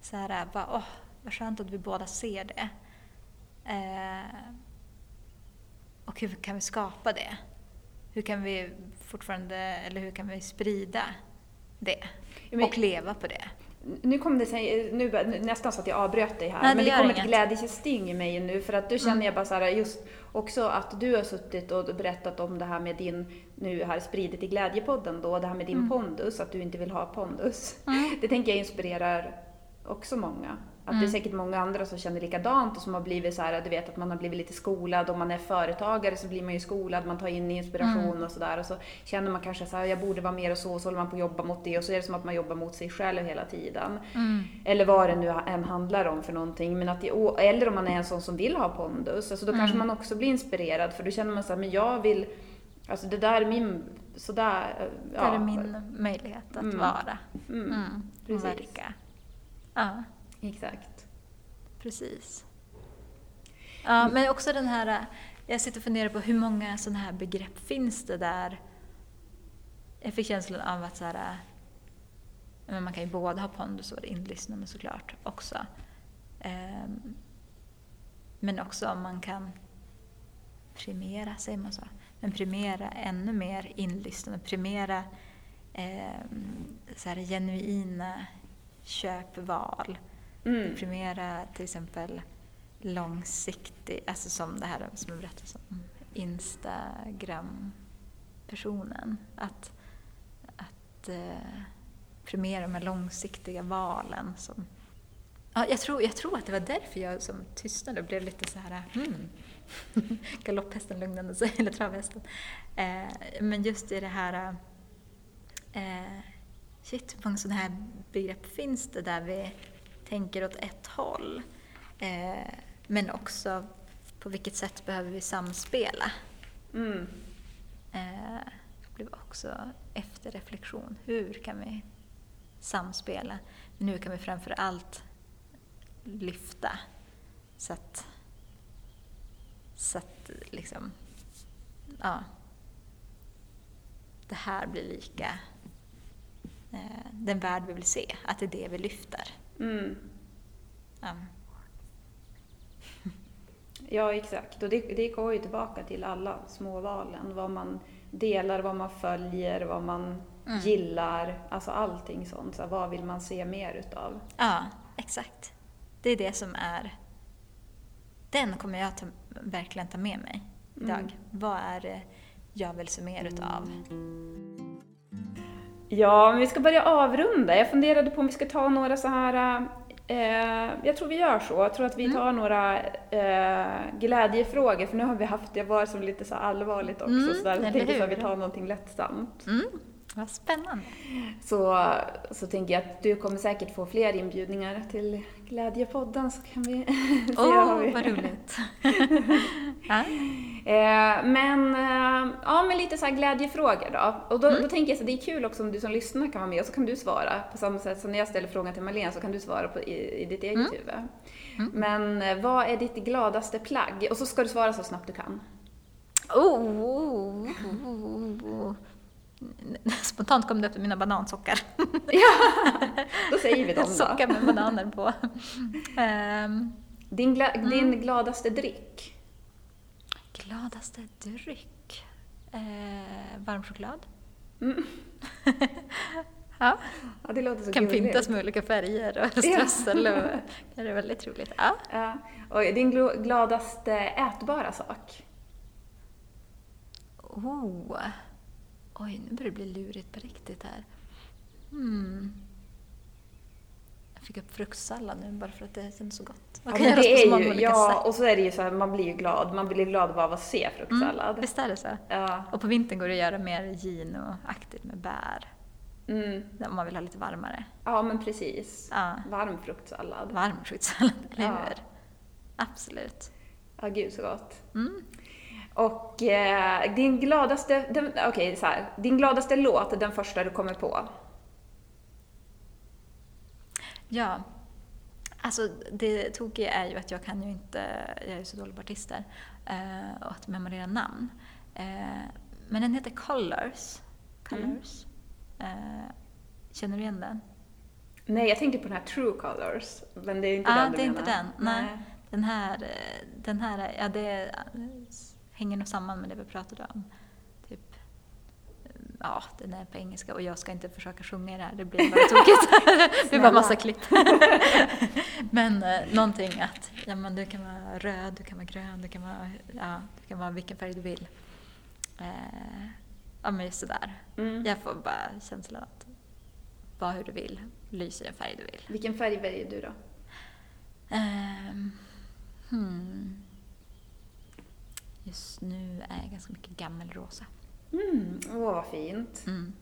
så här, bara åh, vad skönt att vi båda ser det. Eh, och hur kan vi skapa det? Hur kan vi fortfarande, eller hur kan vi sprida det? Och leva på det? Nu kom det sig, nu nästan så att jag avbröt dig här, Nej, det men det gör kom ett glädjesting i mig nu för att då känner Mm. jag bara så här, just också att du har suttit och berättat om det här med din, nu här spridit i Glädjepodden då, det här med din Mm. pondus, att du inte vill ha pondus. Mm. Det tänker jag inspirerar också många. Att det är Mm. säkert många andra som känner likadant och som har blivit så här, du vet att man har blivit lite skolad. Om man är företagare så blir man ju skolad, man tar in inspiration Mm. och sådär. Och så känner man kanske så här, jag borde vara mer och så, och så håller man på att jobba mot det och så är det som att man jobbar mot sig själv hela tiden. Mm. Eller vad det nu än handlar om för någonting. Men att det, eller om man är en sån som vill ha pondus, alltså då kanske Mm. man också blir inspirerad för då känner man så här, men jag vill, alltså det där är min, sådär, eh, Det är min möjlighet att Mm. vara. Mm, Mm. Och verka. Ja. Exakt. Precis. Ja, men också den här, jag sitter och funderar på hur många sådana här begrepp finns det där? Jag fick känslan av att så här, man kan ju både ha pondus och inlyssnande såklart också. Ehm, men också om man kan primera, säger man så? Men primera ännu mer inlyssnande, primera ehm, så här, genuina köpval Mm. primera till exempel långsiktig, alltså som det här som jag berättade om Instagram-personen. Att, att eh, premiera de här långsiktiga valen. Som, ja, jag, tror, jag tror att det var därför jag som tystnade och blev lite så här hmm. Galopphästen lugnade sig, eller travhästen. Eh, men just i det här eh, Shit, hur många sådana här begrepp finns det där vi tänker åt ett håll? Eh, men också på vilket sätt behöver vi samspela? Mm. Eh, det blev också efterreflektion. Hur kan vi samspela? Men hur kan vi framför allt lyfta så att, så att liksom, ja, det här blir lika eh, den värld vi vill se, att det är det vi lyfter. Mm. Ja. Ja, exakt. Och det, det går ju tillbaka till alla småvalen. Vad man delar, vad man följer, vad man Mm. gillar. Alltså allting sånt. Så vad vill man se mer utav? ja, exakt. Det är det som är... Den kommer jag ta, verkligen ta med mig idag. Mm. Vad är det jag vill se mer utav? Ja, men vi ska börja avrunda. Jag funderade på om vi ska ta några så här... Eh, jag tror vi gör så. Jag tror att vi Mm. tar några eh, glädjefrågor, för nu har vi haft det var som lite så allvarligt också. Mm, så där, jag tänker så här, hur? vi tar någonting lättsamt. Mm, vad spännande. Så, så tänker jag att du kommer säkert få fler inbjudningar till Glädjepodden så kan vi se Åh, vad vi... vad roligt. ja. Eh, men, eh, ja, men lite så glädjefrågor då. Och Mm. då, då tänker jag så det är kul också om du som lyssnar kan vara med och så kan du svara på samma sätt som när jag ställer frågan till Marlene så kan du svara på, i, i ditt eget Mm. huvud. Mm. Men eh, vad är ditt gladaste plagg? Och så ska du svara så snabbt du kan. Oh, oh, oh, oh. Spontant kom det upp mina banansockar. Då säger vi dem Sockar då. med bananer på. Ehm, Din, gla, Mm. din gladaste dryck? gladaste dryck? Eh, varm choklad. Mm. Ja, Ja, det låter så kan gulligt. pyntas med olika färger och strössel. Och, det är väldigt roligt. Ja. Ja. Och din gladaste ätbara sak? Oh. Oj, nu börjar det bli lurigt på riktigt här. Hmm. fick upp fruktsallad nu bara för att det kändes så gott. Ja, Man kan göra det är ju, ja, sätt. och så är det ju så här, man blir ju glad. Man blir glad bara av att se fruktsallad. Mm, visst är det så? Ja. Och på vintern går det att göra mer ginoaktigt med bär. Mm. Om man vill ha lite varmare. ja, men precis. Ja. Varm fruktsallad. Varm fruktsallad, eller Ja. hur? Absolut. Ja, gud så gott. Mm. Och eh, din gladaste, den- okej så här, din gladaste låt, den första du kommer på? Ja. Alltså det tokiga är ju att jag kan ju inte, jag är så dålig på artister, eh, och att memorera namn. Eh, men den heter Colors. Colors. Eh, känner du igen den? Nej, jag tänkte på den här True Colors, men det är inte Ja, den det är inte den. Nej. Den här, eh, den här, ja det eh, hänger nog samman med det vi pratade om. Typ, eh, ja, den är på engelska och jag ska inte försöka sjunga i det här, det blir bara tokigt. det blir bara massa klipp. men eh, någonting att, ja men du kan vara röd, du kan vara grön, du kan vara, ja, du kan vara vilken färg du vill. Eh, ja men just sådär. Mm. Jag får bara känslan att vara hur du vill, lys i den färg du vill. Vilken färg väljer du då? Ehm, hmm. Just nu är jag ganska mycket gammelrosa. Mm, åh vad fint. Mm.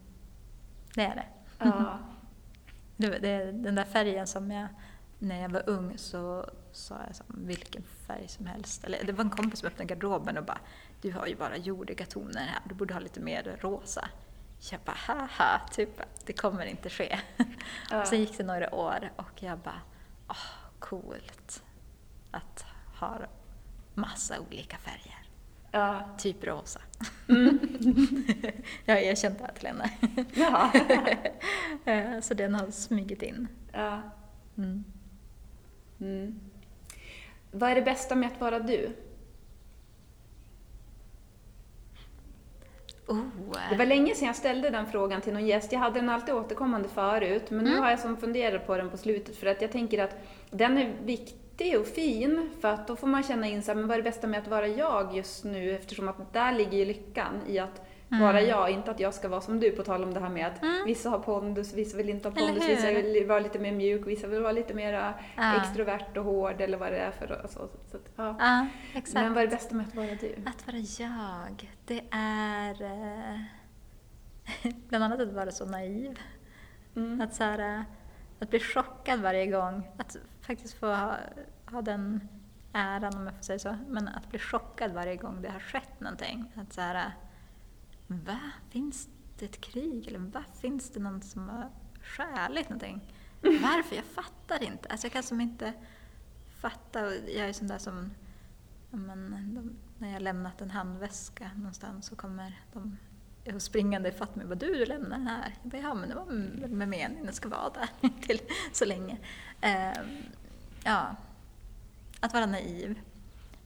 Det är det. Ja. det. Det är den där färgen som jag, när jag var ung så sa jag som vilken färg som helst. Eller det var en kompis som öppnade garderoben och bara Du har ju bara jordiga toner här, du borde ha lite mer rosa. Jag bara haha, typ det kommer inte ske. Ja. Sen gick det några år och jag bara åh, coolt att ha massa olika färger. Ja. Typ rosa. Mm. jag har erkänt det här till henne. ja. Eh, Så den har smugit in. ja. Mm. Mm. Vad är det bästa med att vara du? Oh, Det var länge sedan jag ställde den frågan till någon gäst. Jag hade den alltid återkommande förut, men nu Mm. har jag som funderat på den på slutet för att jag tänker att den är viktig och fin för att då får man känna in sig, men vad är det bästa med att vara jag just nu? Eftersom att där ligger ju lyckan i att Mm. vara jag, inte att jag ska vara som du, på tal om det här med att Mm. vissa har pondus, vissa vill inte ha pondus, vissa vill vara lite mer mjuk, vissa vill vara lite mer Ja. extrovert och hård eller vad det är för alltså, så att, ja. Ja, exakt. Men vad är det bästa med att vara du? Att vara jag, det är eh, bland annat att vara så naiv. Mm. Att, så här, eh, att bli chockad varje gång. Att faktiskt få ha, ha den äran, om jag får säga så. Men att bli chockad varje gång det har skett någonting. Att så här, va? Finns det ett krig? Eller va? Finns det någon som har stjälit någonting? Varför? Jag fattar inte. Alltså jag kan som inte fatta. Jag är sån där som men de, när jag lämnat en handväska någonstans så kommer de springande ifatt mig och bara du, du lämnar den här. Jag bara, ja men det var med meningen, den ska vara där till så länge. Ehm, ja, att vara naiv.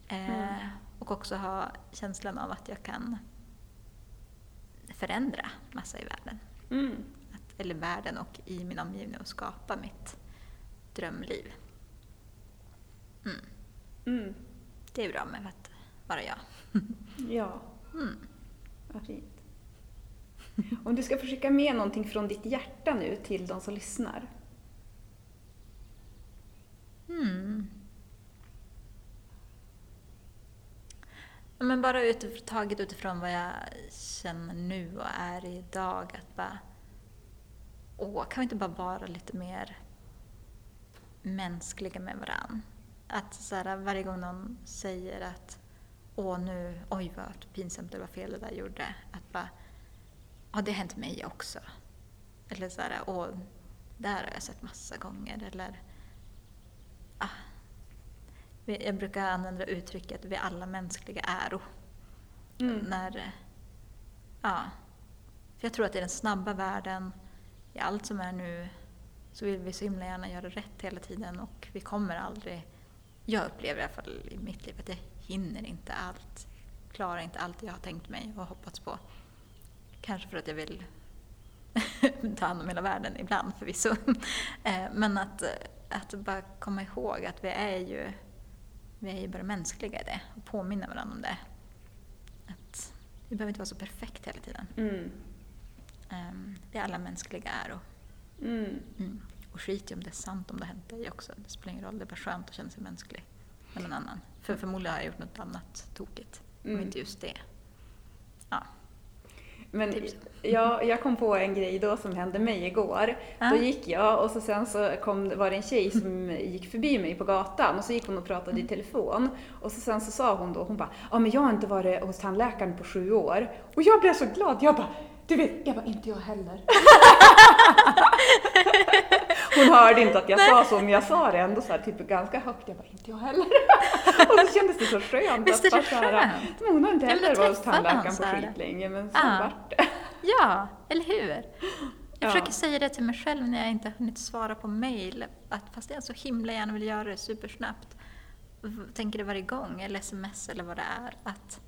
Eh, Och också ha känslan av att jag kan förändra massa i världen. Mm. Att, eller världen och i min omgivning och skapa mitt drömliv. Mm. Mm. Det är bra med att vara jag. Ja. Mm. Vad fint. Om du ska försöka med någonting från ditt hjärta nu till de som lyssnar. Hmm. Ja, Men bara utif- taget utifrån vad jag känner nu och är idag, att bara... Åh, kan vi inte bara vara lite mer mänskliga med varandra? Att så här, varje gång någon säger att åh nu, oj vad pinsamt det var fel det där gjorde. Att bara, ja det har hänt mig också. Eller så här, åh, det här har jag sett massa gånger. Eller, ah, jag brukar använda uttrycket vi är alla mänskliga äro. Mm. När, ja, för jag tror att i den snabba världen, i allt som är nu, så vill vi så himla gärna göra rätt hela tiden och vi kommer aldrig, jag upplever i alla fall i mitt liv att jag hinner inte allt, klarar inte allt jag har tänkt mig och hoppats på. Kanske för att jag vill ta hand om hela världen ibland förvisso. Eh, Men att, att bara komma ihåg att vi är ju, vi är ju bara mänskliga i det och påminna varandra om det. Att vi behöver inte vara så perfekt hela tiden. Mm. Ehm, Vi är alla mänskliga äro. Mm. Mm. Och skit i om det är sant om det har hänt dig också. Det spelar ingen roll, det är bara skönt att känna sig mänsklig med någon annan. För förmodligen har jag gjort något annat tokigt. Mm. Om inte just det. Ja. Men Typ jag, jag kom på en grej då som hände mig igår. Ja. Då gick jag och så sen så kom, var det en tjej som gick förbi mig på gatan och så gick hon och pratade Mm. i telefon. Och så sen så sa hon då, hon bara, ja men jag har inte varit hos tandläkaren på sju år. Och jag blev så glad, jag bara, du vet, jag bara, inte jag heller. Hon hörde inte att jag sa så, men jag sa det ändå så här, typ ganska högt. Jag bara, inte jag heller. och så kändes det så skönt. Visst att är det skönt? men Hon har inte heller varit hos tandläkaren på skitlänge, men så Ja. vart det. Ja, eller hur? Jag Ja. försöker säga det till mig själv när jag inte har hunnit svara på mail. Att fast jag så himla gärna vill göra det supersnabbt. Tänker det varje gång, eller sms eller vad det är. Att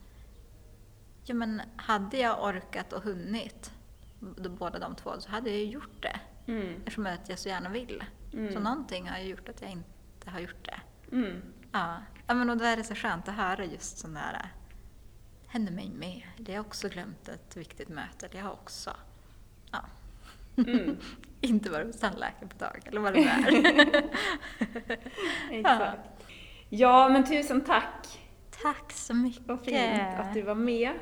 ja, men hade jag orkat och hunnit, båda de två, så hade jag ju gjort det. Mm. Eftersom att jag så gärna vill. Mm. Så någonting har ju gjort att jag inte har gjort det. Mm. Ja, ja men och då är det så skönt att höra just sån där händer mig med. Det har också glömt ett viktigt möte. Det har också. Ja. Mm. inte varit hos tandläkaren på tag, eller vad det nu är. Exakt. Ja, men tusen tack. Tack så mycket. Vad fint att du var med.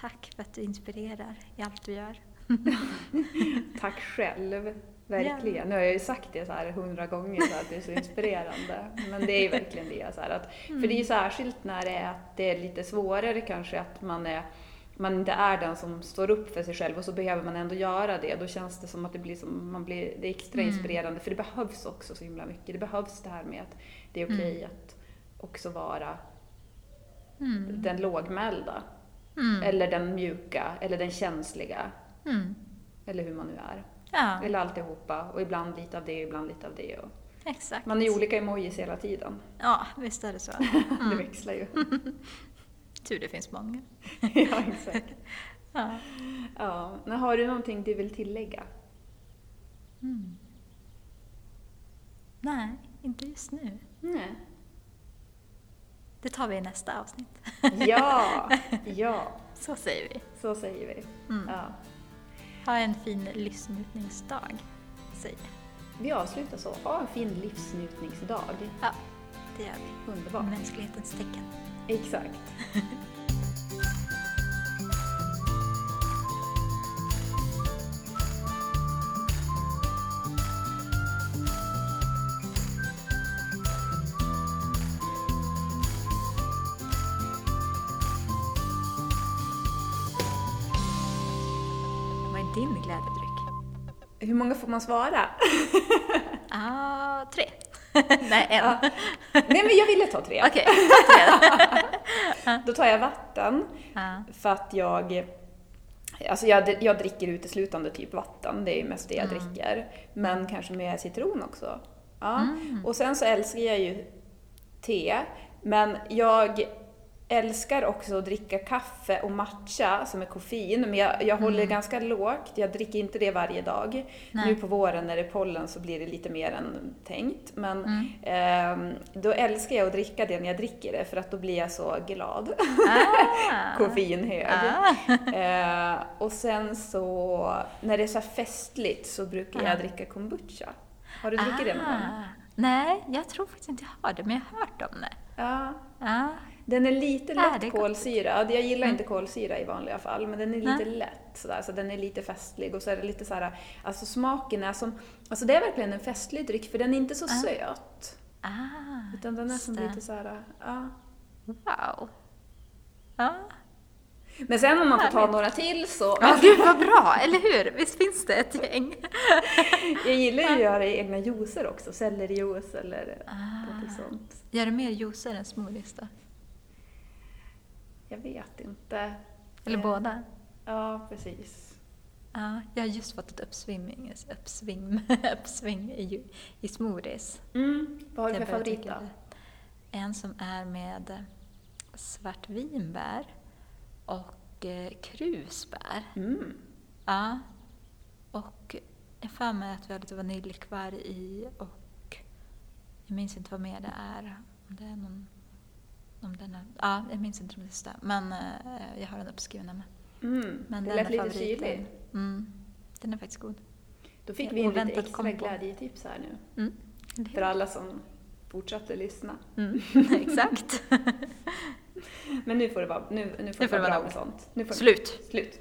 Tack för att du inspirerar i allt du gör. Tack själv. Verkligen. Nu har jag ju sagt det så här hundra gånger så att det är så inspirerande. Men det är ju verkligen det. Så här att, För det är ju särskilt när det är, att det är lite svårare kanske att man är man inte är den som står upp för sig själv och så behöver man ändå göra det. Då känns det som att det blir, som, man blir, det extra Mm. inspirerande för det behövs också så himla mycket. Det behövs det här med att det är okej att också vara Mm. den lågmälda. Mm. Eller den mjuka, eller den känsliga. Mm. Eller hur man nu är. Ja, Eller alltihopa. Och ibland lite av det, ibland lite av det. Och exakt. man är ju olika emojis hela tiden. Ja, visst är det så. Det Mm. växlar ju. Tur det finns många. ja, exakt. Ja. Ja. Men har du någonting du vill tillägga? Mm. Nej, inte just nu. Nej. Det tar vi i nästa avsnitt. Ja, ja. Så säger vi. Så säger vi. Mm. Ja. Ha en fin lyssnutningsdag, säger. Vi avslutar så. Ha en fin livsnjutningsdag. Ja, det gör vi. Underbart. Mänsklighetens tecken. Exakt. Hur många får man svara? Ah, tre. Nej, en. Ja. Nej, men jag ville ta tre. Okej, tre. Då tar jag vatten. Ja. För att jag... Alltså jag, jag dricker uteslutande typ vatten, det är mest det jag Mm. dricker. Men kanske med citron också. Ja. Mm. Och sen så älskar jag ju te, men jag älskar också att dricka kaffe och matcha som är koffein, men jag, jag håller Mm. ganska lågt. Jag dricker inte det varje dag. Nej. Nu på våren när det är pollen så blir det lite mer än tänkt. Men Mm. ehm, då älskar jag att dricka det när jag dricker det, för att då blir jag så glad. Ah. Koffeinhög. Ah. Eh, och sen så, när det är så festligt så brukar Ah. jag dricka kombucha. Har du druckit det någon gång? Ah. Nej, jag tror faktiskt inte jag har det, men jag har hört om det. Ja. Den är lite Ah, är lätt gott. kolsyrad. Jag gillar Mm. inte kolsyra i vanliga fall, men den är Nej. lite lätt sådär, så den är lite festlig. Och så är det lite så här, alltså smaken är som, alltså det är verkligen en festlig dryck för den är inte så Ah. söt. Ah, Utan den är som lite så här, ja. Wow. Ja. Men sen om man får ta några till så, Ja, gud vad bra, eller hur? Visst finns det ett gäng? jag gillar ju att göra egna juicer också, sellerijuice eller Ah. något sånt. Gör du mer juicer än smoothies då? Jag vet inte. Eller Eh, båda? Ja, precis. Ja, jag har just fått ett uppsving, uppsving, uppsving i, i smoothies. Mm. Vad har du för favorit då? En som är med svartvinbär och eh, krusbär. Mm. Ja. Och jag för mig att vi har lite vaniljkvarg i och jag minns inte vad mer det är. Om det är någon... Om den är, ja, jag minns inte det stämmer. Men eh, jag har den uppskriven hemma. Mm. Men det lät är lite syrlig. Mm. Den är faktiskt god. Då fick vi in lite extra kombo. glädjetips här nu. Mm. För alla som fortsatte lyssna. Mm. Exakt. Men nu får det vara, nu, nu får Nu det vara bra med sånt. Nu får Slut. Slut.